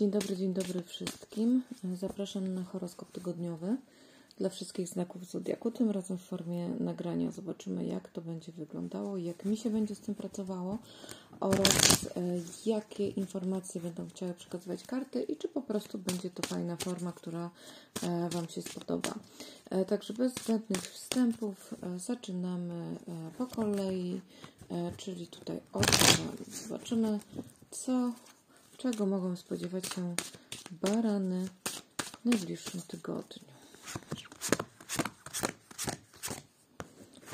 Dzień dobry, dzień dobry wszystkim. Zapraszam na horoskop tygodniowy dla wszystkich znaków zodiaku. Tym razem w formie nagrania zobaczymy, jak to będzie wyglądało, jak mi się będzie z tym pracowało oraz e, jakie informacje będą chciały przekazywać karty i czy po prostu będzie to fajna forma, która e, Wam się spodoba. E, także bez zbędnych wstępów zaczynamy po kolei, czyli tutaj od Zobaczymy, co Czego mogą spodziewać się barany w najbliższym tygodniu?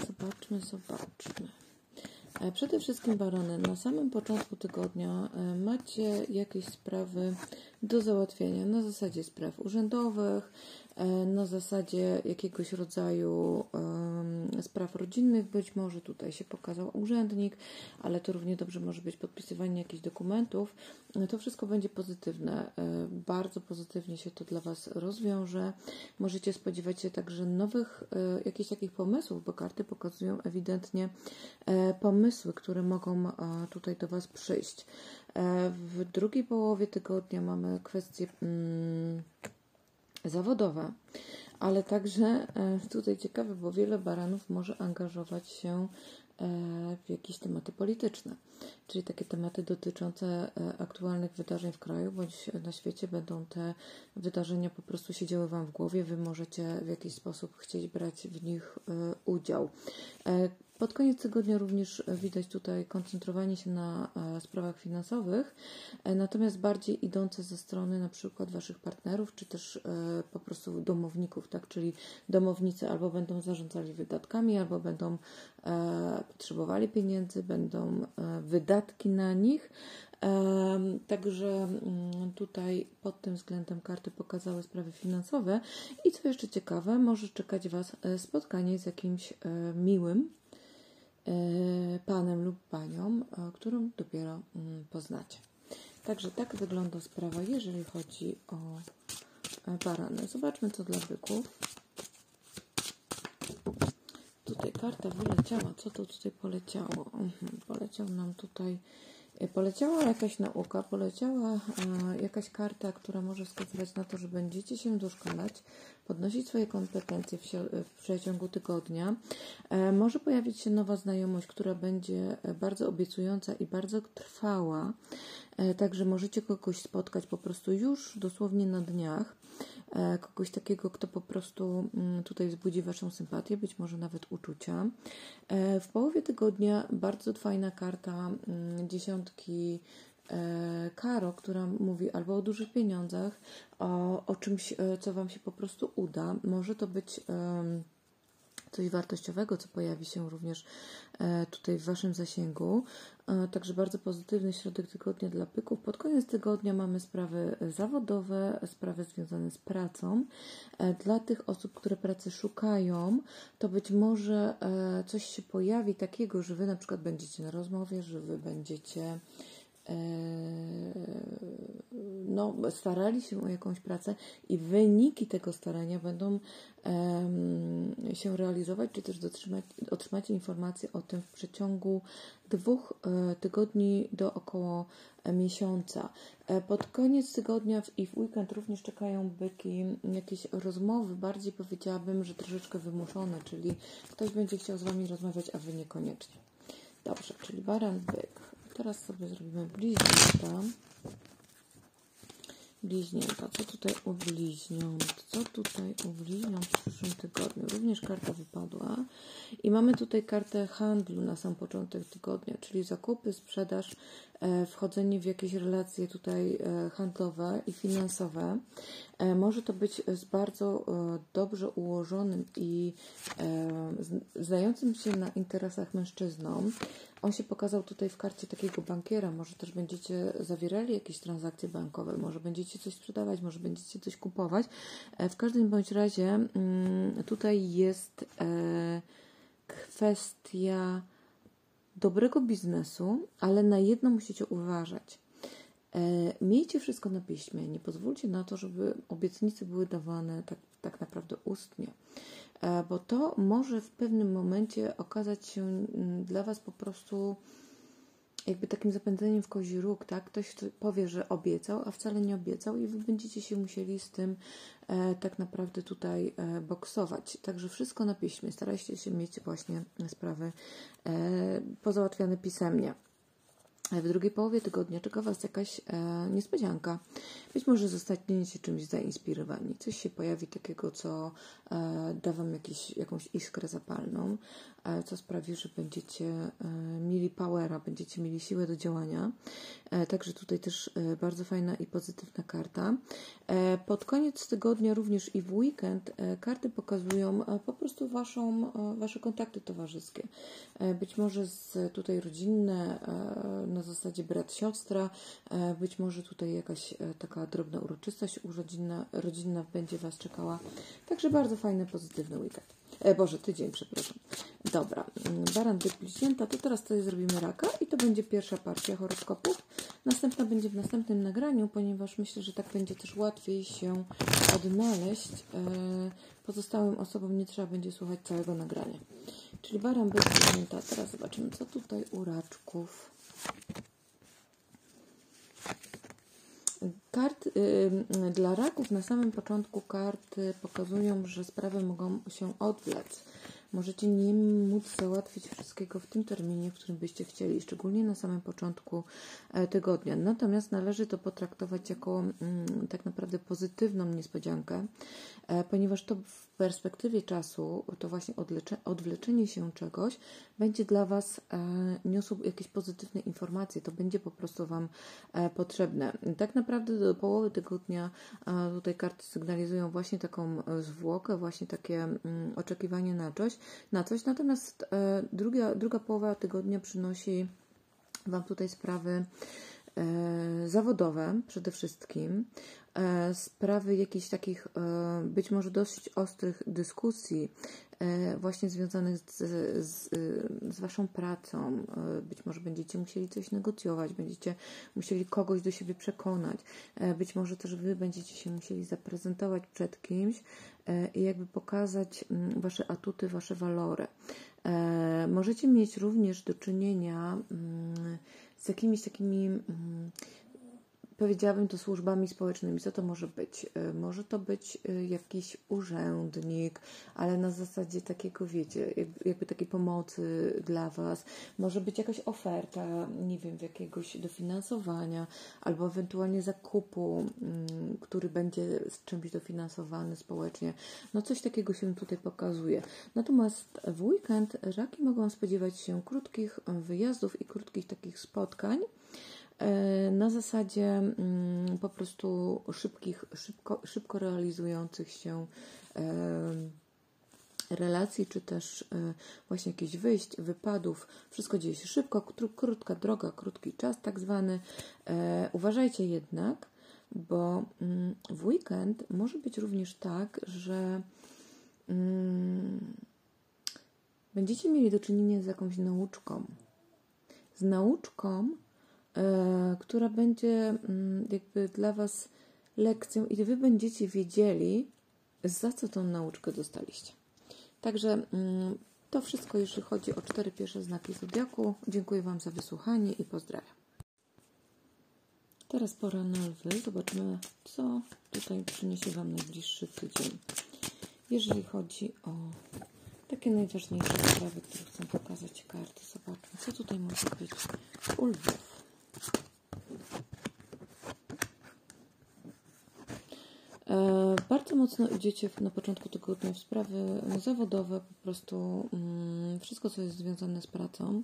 Zobaczmy, zobaczmy. E, przede wszystkim barany, na samym początku tygodnia e, macie jakieś sprawy do załatwienia na zasadzie spraw urzędowych, E, na zasadzie jakiegoś rodzaju spraw rodzinnych. Być może tutaj się pokazał urzędnik, ale to równie dobrze może być podpisywanie jakichś dokumentów. E, to wszystko będzie pozytywne. E, bardzo pozytywnie się to dla Was rozwiąże. Możecie spodziewać się także nowych jakichś takich pomysłów, bo karty pokazują ewidentnie pomysły, które mogą tutaj do Was przyjść. W drugiej połowie tygodnia mamy kwestię. Hmm, zawodowe, ale także e, tutaj ciekawe, bo wiele baranów może angażować się e, w jakieś tematy polityczne, czyli takie tematy dotyczące e, aktualnych wydarzeń w kraju bądź na świecie. Będą te wydarzenia po prostu siedziały Wam w głowie, Wy możecie w jakiś sposób chcieć brać w nich udział. Pod koniec tygodnia również widać tutaj koncentrowanie się na e, sprawach finansowych, e, natomiast bardziej idące ze strony na przykład Waszych partnerów, czy też e, po prostu domowników, tak? Czyli domownicy albo będą zarządzali wydatkami, albo będą potrzebowali pieniędzy, będą wydatki na nich. Także mm, tutaj pod tym względem karty pokazały sprawy finansowe. I co jeszcze ciekawe, może czekać Was spotkanie z jakimś miłym, E, panem lub panią, e, którą dopiero mm, poznacie. Także tak wygląda sprawa, jeżeli chodzi o e, barany. Zobaczmy, co dla byków. Tutaj karta wyleciała. Co to tutaj poleciało? Mhm, poleciał nam tutaj Poleciała jakaś nauka, poleciała e, jakaś karta, która może wskazywać na to, że będziecie się doszkalać, podnosić swoje kompetencje w, w przeciągu tygodnia. E, może pojawić się nowa znajomość, która będzie bardzo obiecująca i bardzo trwała. E, także możecie kogoś spotkać po prostu już dosłownie na dniach. E, kogoś takiego, kto po prostu mm, tutaj wzbudzi Waszą sympatię, być może nawet uczucia. E, w połowie tygodnia bardzo fajna karta mm, dziesiątki e, Karo, która mówi albo o dużych pieniądzach, o, o czymś, co Wam się po prostu uda. Może to być coś wartościowego, co pojawi się również e, tutaj w Waszym zasięgu. E, także bardzo pozytywny środek tygodnia dla pyków. Pod koniec tygodnia mamy sprawy zawodowe, sprawy związane z pracą. E, dla tych osób, które pracy szukają, to być może coś się pojawi takiego, że Wy na przykład będziecie na rozmowie, że Wy będziecie no, starali się o jakąś pracę i wyniki tego starania będą się realizować, czy też dotrzymać, otrzymacie informacje o tym w przeciągu dwóch e, tygodni do około miesiąca. E, pod koniec tygodnia i w weekend również czekają byki jakieś rozmowy, bardziej powiedziałabym, że troszeczkę wymuszone, czyli ktoś będzie chciał z Wami rozmawiać, a Wy niekoniecznie. Dobrze, czyli baran, byk. Teraz sobie zrobimy bliźnięta. Bliźnięta. Co tutaj u bliźniąt? Co tutaj u bliźniąt w przyszłym tygodniu? Również karta wypadła. I mamy tutaj kartę handlu na sam początek tygodnia, czyli zakupy, sprzedaż, e, wchodzenie w jakieś relacje tutaj e, handlowe i finansowe. E, może to być z bardzo dobrze ułożonym i znającym się na interesach mężczyzną. On się pokazał tutaj w karcie takiego bankiera. Może też będziecie zawierali jakieś transakcje bankowe, może będziecie coś sprzedawać, może będziecie coś kupować. W każdym bądź razie mm, tutaj jest kwestia dobrego biznesu, ale na jedno musicie uważać. E, miejcie wszystko na piśmie. Nie pozwólcie na to, żeby obietnice były dawane tak, tak naprawdę ustnie, e, bo to może w pewnym momencie okazać się mm, dla Was po prostu jakby takim zapędzeniem w kozi róg, tak? Ktoś powie, że obiecał, a wcale nie obiecał i wy będziecie się musieli z tym e, tak naprawdę tutaj e, boksować. Także wszystko na piśmie. Starajcie się mieć właśnie sprawy e, pozałatwiane pisemnie. W drugiej połowie tygodnia czeka Was jakaś e, niespodzianka. Być może zostaniecie czymś zainspirowani. Coś się pojawi takiego, co e, da Wam jakiś, jakąś iskrę zapalną, e, co sprawi, że będziecie e, mieli powera, będziecie mieli siłę do działania. E, także tutaj też e, bardzo fajna i pozytywna karta. Pod koniec tygodnia, również i w weekend, karty pokazują po prostu waszą, Wasze kontakty towarzyskie. Być może z tutaj rodzinne, na zasadzie brat, siostra, być może tutaj jakaś taka drobna uroczystość urodzinna, rodzinna będzie Was czekała. Także bardzo fajny, pozytywny weekend. E, Boże, tydzień, przepraszam. Dobra, mm, baran bliźnięta, to teraz tutaj zrobimy raka i to będzie pierwsza partia horoskopów. Następna będzie w następnym nagraniu, ponieważ myślę, że tak będzie też łatwiej się odnaleźć. E, pozostałym osobom nie trzeba będzie słuchać całego nagrania. Czyli baran bliźnięta. Teraz zobaczymy, co tutaj u raczków. Kart, y, dla raków na samym początku karty pokazują, że sprawy mogą się odwlec. Możecie nie móc załatwić wszystkiego w tym terminie, w którym byście chcieli, szczególnie na samym początku e, tygodnia. Natomiast należy to potraktować jako mm, tak naprawdę pozytywną niespodziankę, e, ponieważ to w perspektywie czasu, to właśnie odwleczenie się czegoś będzie dla Was e, niosło jakieś pozytywne informacje, to będzie po prostu Wam potrzebne. Tak naprawdę do połowy tygodnia tutaj karty sygnalizują właśnie taką zwłokę, właśnie takie mm, oczekiwanie na coś, na coś. Natomiast e, druga, druga połowa tygodnia przynosi Wam tutaj sprawy e, zawodowe przede wszystkim, e, sprawy jakichś takich być może dosyć ostrych dyskusji, właśnie związanych z, z, z, Waszą pracą. Być może będziecie musieli coś negocjować, będziecie musieli kogoś do siebie przekonać. Być może też Wy będziecie się musieli zaprezentować przed kimś, E, i jakby pokazać mm, Wasze atuty, Wasze walory. E, możecie mieć również do czynienia mm, z jakimiś takimi mm, powiedziałabym to służbami społecznymi. Co to może być? E, może to być e, jakiś urzędnik, ale na zasadzie takiego, wiecie, jakby takiej pomocy dla Was. Może być jakaś oferta, nie wiem, jakiegoś dofinansowania, albo ewentualnie zakupu, mm, który będzie z czymś dofinansowany społecznie. No coś takiego się tutaj pokazuje. Natomiast w weekend raki mogą spodziewać się krótkich wyjazdów i krótkich takich spotkań. E, na zasadzie mm, po prostu szybkich, szybko, szybko realizujących się relacji, czy też e, właśnie jakichś wyjść, wypadów. Wszystko dzieje się szybko, krótka droga, krótki czas tak zwany. E, uważajcie jednak, bo mm, w weekend może być również tak, że mm, będziecie mieli do czynienia z jakąś nauczką. Z nauczką, E, która będzie mm, jakby dla Was lekcją i Wy będziecie wiedzieli, za co tą nauczkę dostaliście. Także mm, to wszystko, jeśli chodzi o cztery pierwsze znaki Zodiaku. Dziękuję Wam za wysłuchanie i pozdrawiam. Teraz pora na lwy. Zobaczmy, co tutaj przyniesie Wam najbliższy tydzień. Jeżeli chodzi o takie najważniejsze sprawy, które chcę pokazać karty, zobaczmy, co tutaj może być u lwów. E, bardzo mocno idziecie na początku tygodnia w sprawy zawodowe, po prostu mm, wszystko, co jest związane z pracą.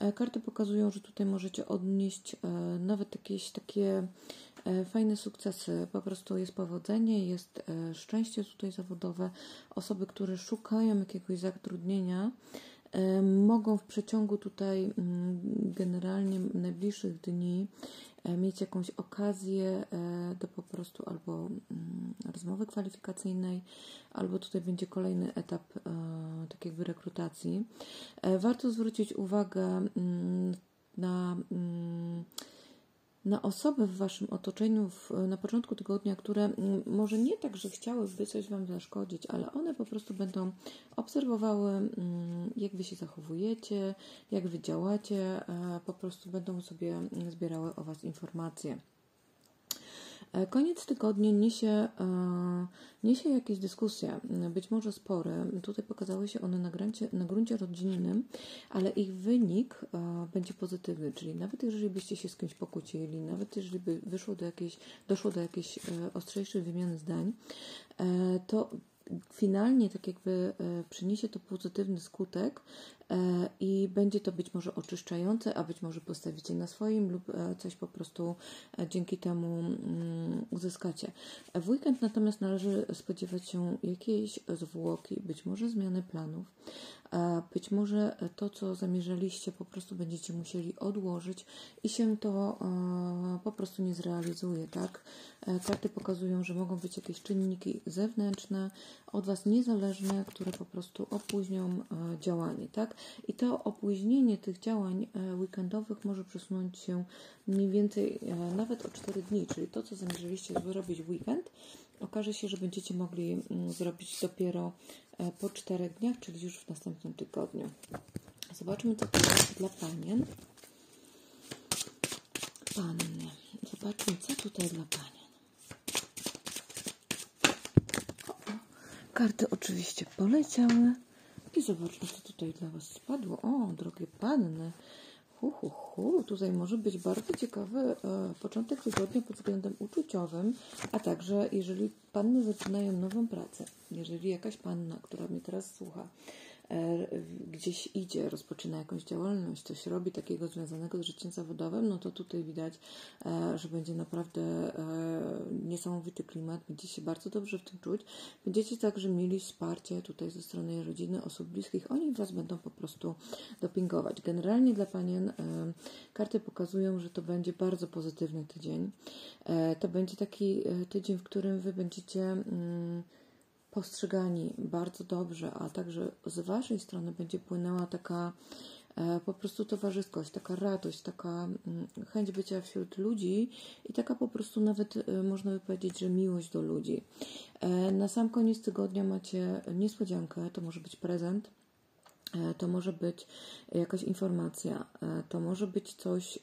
E, karty pokazują, że tutaj możecie odnieść e, nawet jakieś takie fajne sukcesy. Po prostu jest powodzenie, jest szczęście tutaj zawodowe. Osoby, które szukają jakiegoś zatrudnienia, mogą w przeciągu tutaj mm, generalnie najbliższych dni E, mieć jakąś okazję e, do po prostu albo mm, rozmowy kwalifikacyjnej, albo tutaj będzie kolejny etap e, tak jakby rekrutacji. Warto zwrócić uwagę mm, na, mm, na osoby w Waszym otoczeniu w, na początku tygodnia, które mm, może nie tak, że chciałyby coś Wam zaszkodzić, ale one po prostu będą obserwowały, mm, jak Wy się zachowujecie, jak Wy działacie, po prostu będą sobie zbierały o Was informacje. E, koniec tygodnia niesie, e, niesie jakieś dyskusje, być może spory. Tutaj pokazały się one na, gruncie, na gruncie rodzinnym, ale ich wynik e, będzie pozytywny, czyli nawet jeżeli byście się z kimś pokłócili, nawet jeżeli by wyszło do jakiejś, doszło do jakiejś ostrzejszej wymiany zdań, to finalnie tak jakby przyniesie to pozytywny skutek i będzie to być może oczyszczające, a być może postawicie na swoim lub e, coś po prostu e, dzięki temu mm, uzyskacie. W weekend natomiast należy spodziewać się jakiejś zwłoki, być może zmiany planów, być może to, co zamierzaliście, po prostu będziecie musieli odłożyć i się to po prostu nie zrealizuje, tak? Karty pokazują, że mogą być jakieś czynniki zewnętrzne, od Was niezależne, które po prostu opóźnią działanie, tak? I to opóźnienie tych działań e, weekendowych może przesunąć się mniej więcej e, nawet o 4 dni, czyli to, co zamierzyliście zrobić w weekend, okaże się, że będziecie mogli mm, zrobić dopiero e, po 4 dniach, czyli już w następnym tygodniu. Zobaczmy, co to jest dla panien. Panny. Zobaczmy, co tutaj dla panien. Karty oczywiście poleciały. I zobaczmy, co tutaj dla Was spadło. O, drogie panny. Hu, hu, hu. Tutaj może być bardzo ciekawy e, początek tygodnia pod względem uczuciowym, a także jeżeli panny zaczynają nową pracę, jeżeli jakaś panna, która mnie teraz słucha, gdzieś idzie, rozpoczyna jakąś działalność, coś robi takiego związanego z życiem zawodowym, no to tutaj widać, e, że będzie naprawdę e, niesamowity klimat, będziecie się bardzo dobrze w tym czuć. Będziecie także mieli wsparcie tutaj ze strony rodziny, osób bliskich. Oni Was będą po prostu dopingować. Generalnie dla Panien karty pokazują, że to będzie bardzo pozytywny tydzień. To będzie taki tydzień, w którym Wy będziecie mm, postrzegani bardzo dobrze, a także z Waszej strony będzie płynęła taka e, po prostu towarzyskość, taka radość, taka mm, chęć bycia wśród ludzi i taka po prostu nawet e, można by powiedzieć, że miłość do ludzi. E, na sam koniec tygodnia macie niespodziankę, to może być prezent to może być jakaś informacja, e, to może być coś e,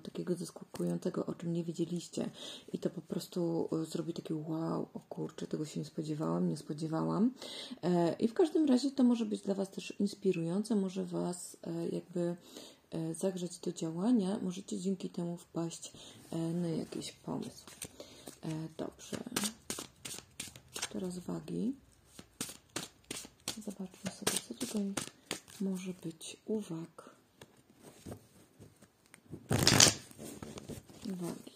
takiego zaskakującego, o czym nie wiedzieliście, i to po prostu zrobi takie wow, o kurczę, tego się nie spodziewałam, nie spodziewałam. I w każdym razie to może być dla Was też inspirujące, może Was jakby zagrzeć do działania, możecie dzięki temu wpaść na jakiś pomysł. Dobrze. Teraz wagi. Zobaczmy sobie, co tutaj może być uwag. Uwagi.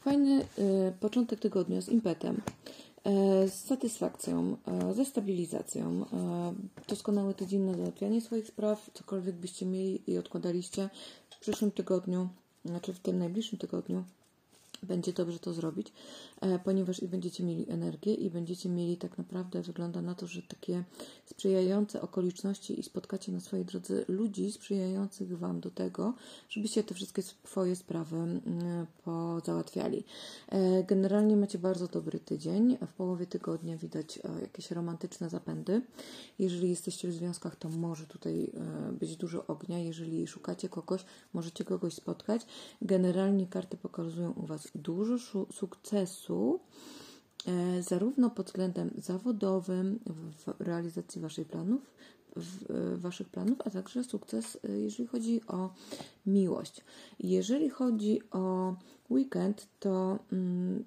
Fajny y, początek tygodnia z impetem, y, z satysfakcją, y, ze stabilizacją. Doskonały tydzień na załatwianie swoich spraw, cokolwiek byście mieli i odkładaliście w przyszłym tygodniu, znaczy w tym najbliższym tygodniu będzie dobrze to zrobić, e, ponieważ i będziecie mieli energię i będziecie mieli tak naprawdę, wygląda na to, że takie sprzyjające okoliczności i spotkacie na swojej drodze ludzi sprzyjających Wam do tego, żebyście te wszystkie swoje sprawy pozałatwiali. E, generalnie macie bardzo dobry tydzień. W połowie tygodnia widać e, jakieś romantyczne zapędy. Jeżeli jesteście w związkach, to może tutaj być dużo ognia. Jeżeli szukacie kogoś, możecie kogoś spotkać. Generalnie karty pokazują u Was dużo sukcesu, e, zarówno pod względem zawodowym, w realizacji Waszych planów, e, Waszych planów, a także sukces, e, jeżeli chodzi o miłość. Jeżeli chodzi o weekend, to mm,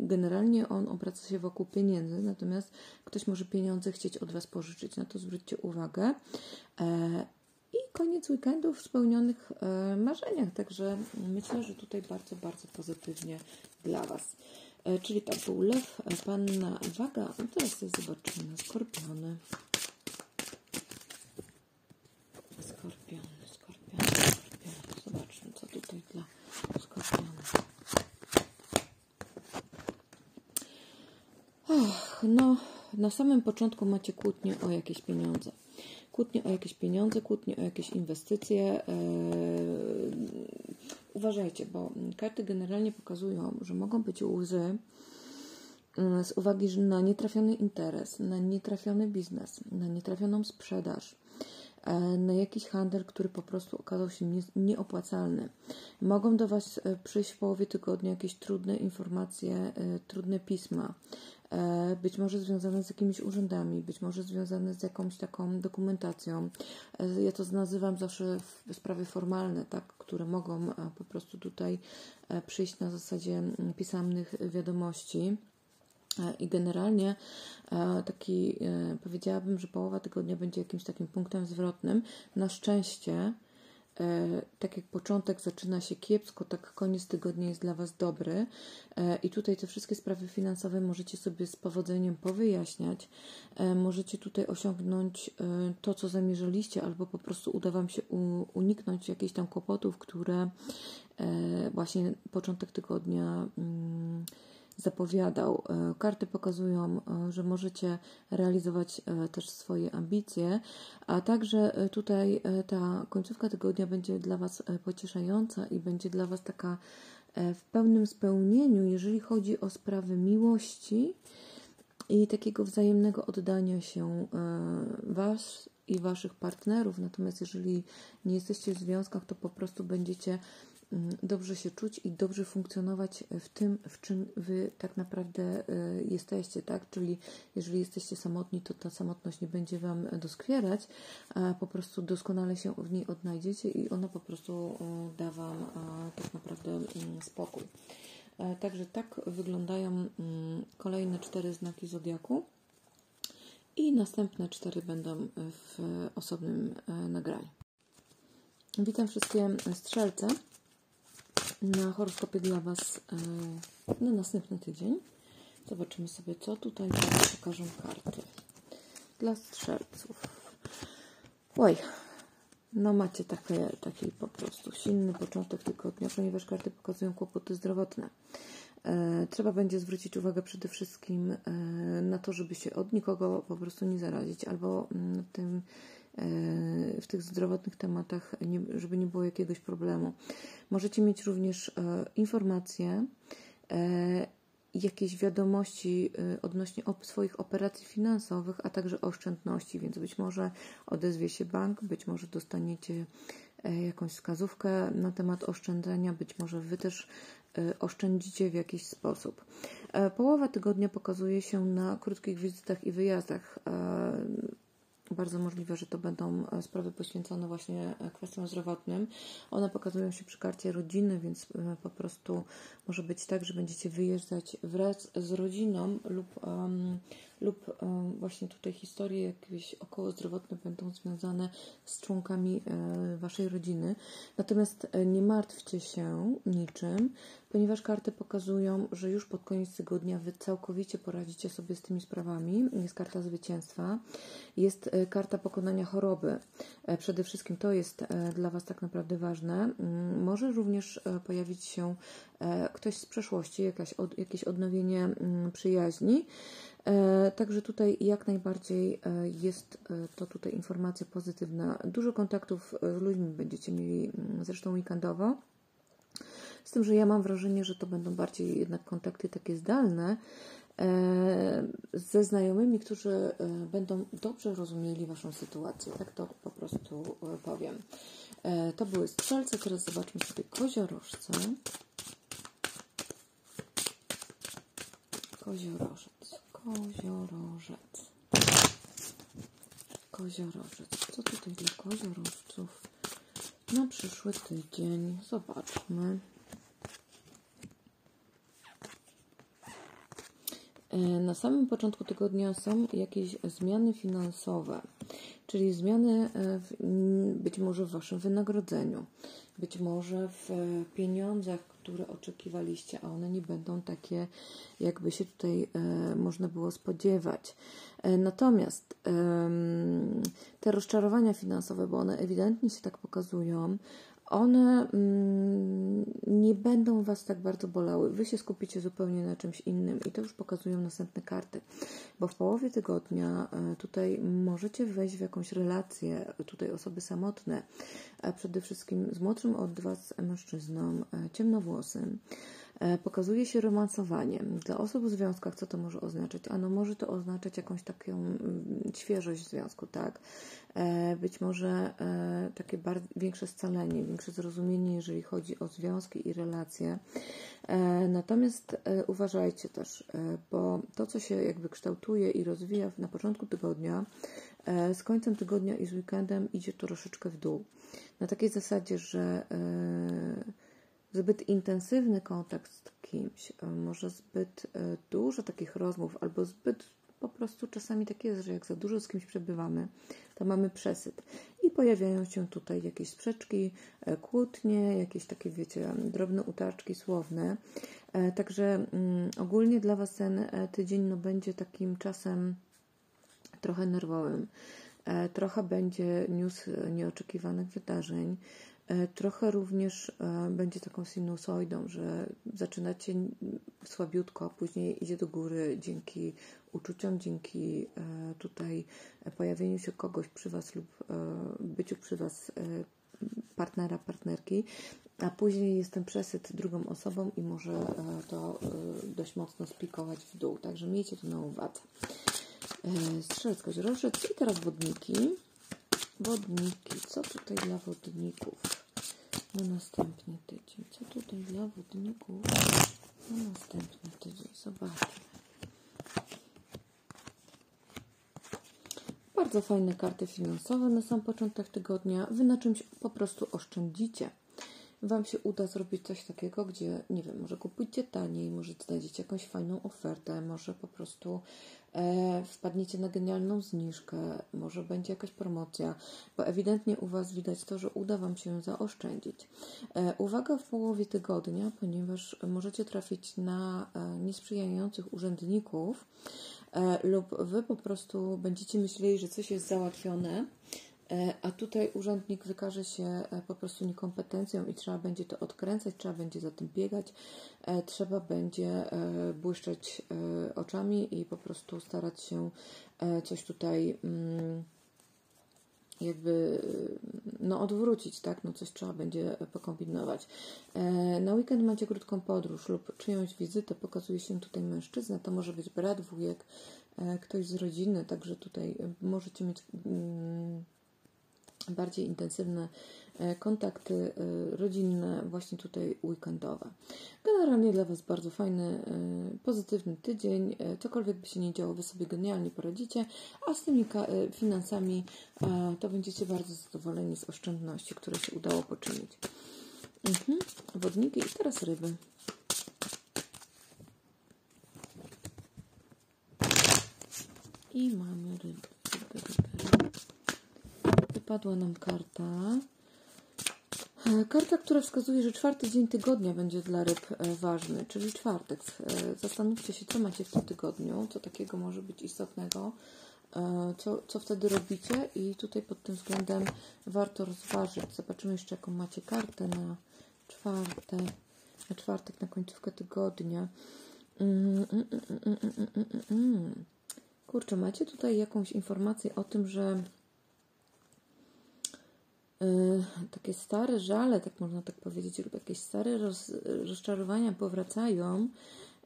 generalnie on obraca się wokół pieniędzy, natomiast ktoś może pieniądze chcieć od Was pożyczyć. Na to zwróćcie uwagę. Koniec weekendu w spełnionych e, marzeniach. Także myślę, że tutaj bardzo, bardzo pozytywnie dla Was. E, czyli tak, był lew, e, panna, waga. No teraz zobaczymy. Skorpiony. Skorpiony, skorpiony, skorpiony. Zobaczmy, co tutaj dla skorpionów. Och, no, na samym początku macie kłótnię o jakieś pieniądze kłótnie o jakieś pieniądze, kłótnie o jakieś inwestycje. Uważajcie, bo karty generalnie pokazują, że mogą być łzy z uwagi na nietrafiony interes, na nietrafiony biznes, na nietrafioną sprzedaż, na jakiś handel, który po prostu okazał się nie, nieopłacalny. Mogą do Was przyjść w połowie tygodnia jakieś trudne informacje, trudne pisma, być może związane z jakimiś urzędami, być może związane z jakąś taką dokumentacją. Ja to nazywam zawsze sprawy formalne, tak, które mogą po prostu tutaj przyjść na zasadzie pisemnych wiadomości. I generalnie taki powiedziałabym, że połowa tygodnia będzie jakimś takim punktem zwrotnym. Na szczęście tak jak początek zaczyna się kiepsko, tak koniec tygodnia jest dla Was dobry. I tutaj te wszystkie sprawy finansowe możecie sobie z powodzeniem powyjaśniać. Możecie tutaj osiągnąć to, co zamierzaliście, albo po prostu uda Wam się uniknąć jakichś tam kłopotów, które właśnie początek tygodnia mm, zapowiadał. E, karty pokazują, e, że możecie realizować e, też swoje ambicje, a także tutaj ta końcówka tygodnia będzie dla Was pocieszająca i będzie dla Was taka w pełnym spełnieniu, jeżeli chodzi o sprawy miłości i takiego wzajemnego oddania się Was i Waszych partnerów. Natomiast jeżeli nie jesteście w związkach, to po prostu będziecie dobrze się czuć i dobrze funkcjonować w tym, w czym Wy tak naprawdę y, jesteście, tak? Czyli jeżeli jesteście samotni, to ta samotność nie będzie Wam doskwierać, po prostu doskonale się w niej odnajdziecie i ona po prostu y, da Wam tak naprawdę spokój. E, także tak wyglądają kolejne cztery znaki zodiaku. I następne cztery będą w osobnym nagraniu. Witam wszystkie strzelce na horoskopie dla Was e, na następny tydzień. Zobaczymy sobie, co tutaj pokażą karty. Dla strzelców. Oj, no macie takie, taki po prostu silny początek tygodnia, ponieważ karty pokazują kłopoty zdrowotne. E, trzeba będzie zwrócić uwagę przede wszystkim e, na to, żeby się od nikogo po prostu nie zarazić, albo mm, tym w tych zdrowotnych tematach, żeby nie było jakiegoś problemu. Możecie mieć również e, informacje, e, jakieś wiadomości e, odnośnie swoich operacji finansowych, a także oszczędności, więc być może odezwie się bank, być może dostaniecie jakąś wskazówkę na temat oszczędzania, być może Wy też oszczędzicie w jakiś sposób. Połowa tygodnia pokazuje się na krótkich wizytach i wyjazdach bardzo możliwe, że to będą e, sprawy poświęcone właśnie e, kwestiom zdrowotnym. One pokazują się przy karcie rodziny, więc e, po prostu może być tak, że będziecie wyjeżdżać wraz z rodziną lub, um, lub um, właśnie tutaj historie jakieś około zdrowotne będą związane z członkami um, Waszej rodziny. Natomiast nie martwcie się niczym, ponieważ karty pokazują, że już pod koniec tygodnia Wy całkowicie poradzicie sobie z tymi sprawami. Jest karta zwycięstwa, jest karta pokonania choroby. Przede wszystkim to jest dla Was tak naprawdę ważne. Mm, może również pojawić się E, ktoś z przeszłości, jakaś jakieś odnowienie mm, przyjaźni. E, także tutaj jak najbardziej e, jest to tutaj informacja pozytywna. Dużo kontaktów z ludźmi będziecie mieli mm, zresztą weekendowo. Z tym, że ja mam wrażenie, że to będą bardziej jednak kontakty takie zdalne ze znajomymi, którzy będą dobrze rozumieli Waszą sytuację. Tak to po prostu powiem. To były strzelce, teraz zobaczmy sobie koziorożce. Koziorożec, koziorożec, koziorożec. Co tutaj dla koziorożców na przyszły tydzień? Zobaczmy. E, na samym początku tygodnia są jakieś zmiany finansowe, czyli zmiany e, w, być może w Waszym wynagrodzeniu, być może w pieniądzach, które oczekiwaliście, a one nie będą takie, jakby się tutaj e, można było spodziewać. E, natomiast te rozczarowania finansowe, bo one ewidentnie się tak pokazują, one mm, nie będą Was tak bardzo bolały. Wy się skupicie zupełnie na czymś innym i to już pokazują następne karty, bo w połowie tygodnia e, tutaj możecie wejść w jakąś relację, tutaj osoby samotne, przede wszystkim z młodszym od Was mężczyzną, e, ciemnowłosym. E, pokazuje się romansowanie. Dla osób w związkach co to może oznaczać? Ano może to oznaczać jakąś taką mm, świeżość związku, tak? E, być może e, takie większe scalenie, większe zrozumienie, jeżeli chodzi o związki i relacje. Natomiast uważajcie też, bo to, co się jakby kształtuje i rozwija na początku tygodnia, z końcem tygodnia i z weekendem idzie to troszeczkę w dół. Na takiej zasadzie, że zbyt intensywny kontakt z kimś, e, może zbyt e, dużo takich rozmów, albo zbyt po prostu czasami tak jest, że jak za dużo z kimś przebywamy, to mamy przesyt. I pojawiają się tutaj jakieś sprzeczki, e, kłótnie, jakieś takie, wiecie, drobne utarczki słowne. Także mm, ogólnie dla Was ten tydzień no, będzie takim czasem trochę nerwowym. Trochę będzie news nieoczekiwanych wydarzeń. E, trochę również e, będzie taką sinusoidą, że zaczynacie słabiutko, a później idzie do góry dzięki uczuciom, dzięki e, tutaj pojawieniu się kogoś przy Was lub byciu przy Was partnera, partnerki, a później jest ten przesyt drugą osobą i może to dość mocno spikować w dół. Także miejcie to na uwadze. Strzelec, kozierożec i teraz wodniki. Wodniki. Co tutaj dla wodników? Na następny tydzień. Co tutaj dla wodników na następny tydzień? Zobaczmy. Bardzo fajne karty finansowe na sam początek tygodnia. Wy na czymś po prostu oszczędzicie. Wam się uda zrobić coś takiego, gdzie, nie wiem, może kupujcie taniej, może znajdziecie jakąś fajną ofertę, może po prostu e, wpadniecie na genialną zniżkę, może będzie jakaś promocja, bo ewidentnie u Was widać to, że uda Wam się zaoszczędzić. E, uwaga w połowie tygodnia, ponieważ możecie trafić na e, niesprzyjających urzędników e, lub Wy po prostu będziecie myśleli, że coś jest załatwione, a tutaj urzędnik wykaże się e, po prostu niekompetencją i trzeba będzie to odkręcać, trzeba będzie za tym biegać, e, trzeba będzie błyszczeć oczami i po prostu starać się coś tutaj mm, jakby no, odwrócić, tak? No coś trzeba będzie pokombinować. Na weekend macie krótką podróż lub czyjąś wizytę, pokazuje się tutaj mężczyzna, to może być brat, wujek, ktoś z rodziny, także tutaj możecie mieć mm, bardziej intensywne e, kontakty e, rodzinne, właśnie tutaj weekendowe. Generalnie dla Was bardzo fajny, e, pozytywny tydzień. Cokolwiek by się nie działo, Wy sobie genialnie poradzicie, a z tymi finansami to będziecie bardzo zadowoleni z oszczędności, które się udało poczynić. Mhm. Wodniki i teraz ryby. I mamy ryby. ryby, wypadła nam karta. E, karta, która wskazuje, że czwarty dzień tygodnia będzie dla ryb e, ważny, czyli czwartek. E, zastanówcie się, co macie w tym tygodniu, co takiego może być istotnego, co, co wtedy robicie i tutaj pod tym względem warto rozważyć. Zobaczymy jeszcze, jaką macie kartę na czwartek, na czwartek, na końcówkę tygodnia. Mm, mm, mm, Kurczę, macie tutaj jakąś informację o tym, że takie stare żale, tak można tak powiedzieć, lub jakieś stare roz, rozczarowania powracają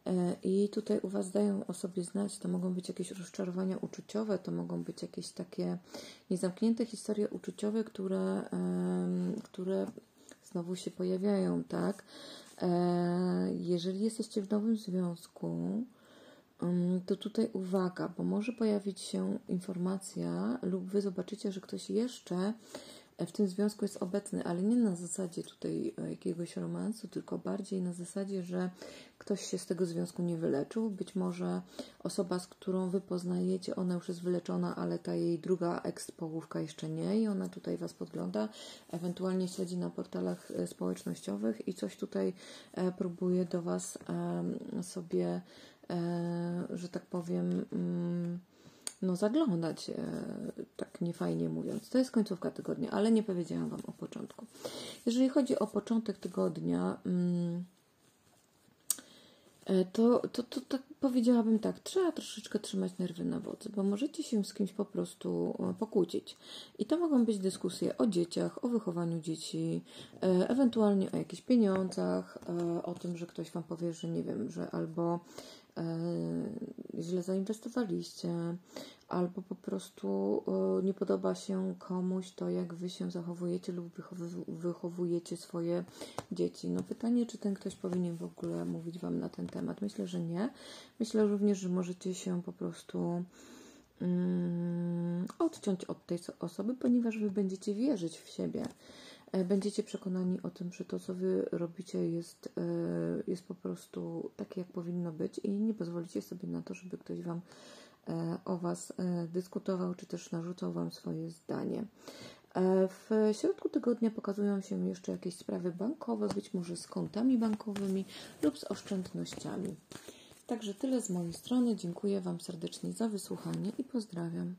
y, i tutaj u Was dają o sobie znać, to mogą być jakieś rozczarowania uczuciowe, to mogą być jakieś takie niezamknięte historie uczuciowe, które, które znowu się pojawiają, tak? E, jeżeli jesteście w nowym związku, to tutaj uwaga, bo może pojawić się informacja, lub Wy zobaczycie, że ktoś jeszcze w tym związku jest obecny, ale nie na zasadzie tutaj e, jakiegoś romansu, tylko bardziej na zasadzie, że ktoś się z tego związku nie wyleczył. Być może osoba, z którą wy poznajecie, ona już jest wyleczona, ale ta jej druga eks-połówka jeszcze nie i ona tutaj was podgląda, ewentualnie śledzi na portalach e, społecznościowych i coś tutaj e, próbuje do was sobie, że tak powiem, mm, no, zaglądać, e, tak niefajnie mówiąc. To jest końcówka tygodnia, ale nie powiedziałam Wam o początku. Jeżeli chodzi o początek tygodnia, mm, e, to, to, to, to powiedziałabym tak, trzeba troszeczkę trzymać nerwy na wodzy, bo możecie się z kimś po prostu e, pokłócić. I to mogą być dyskusje o dzieciach, o wychowaniu dzieci, ewentualnie o jakichś pieniądzach, o tym, że ktoś Wam powie, że nie wiem, że albo źle zainwestowaliście, albo po prostu nie podoba się komuś to, jak wy się zachowujecie lub wychowujecie swoje dzieci. No pytanie, czy ten ktoś powinien w ogóle mówić wam na ten temat? Myślę, że nie. Myślę również, że możecie się po prostu mm, odciąć od tej osoby, ponieważ wy będziecie wierzyć w siebie. E, będziecie przekonani o tym, że to, co wy robicie, jest, e, jest po prostu takie, jak powinno być, i nie pozwolicie sobie na to, żeby ktoś wam e, o was dyskutował, czy też narzucał wam swoje zdanie. W środku tygodnia pokazują się jeszcze jakieś sprawy bankowe, być może z kontami bankowymi lub z oszczędnościami. Także tyle z mojej strony. Dziękuję Wam serdecznie za wysłuchanie i pozdrawiam.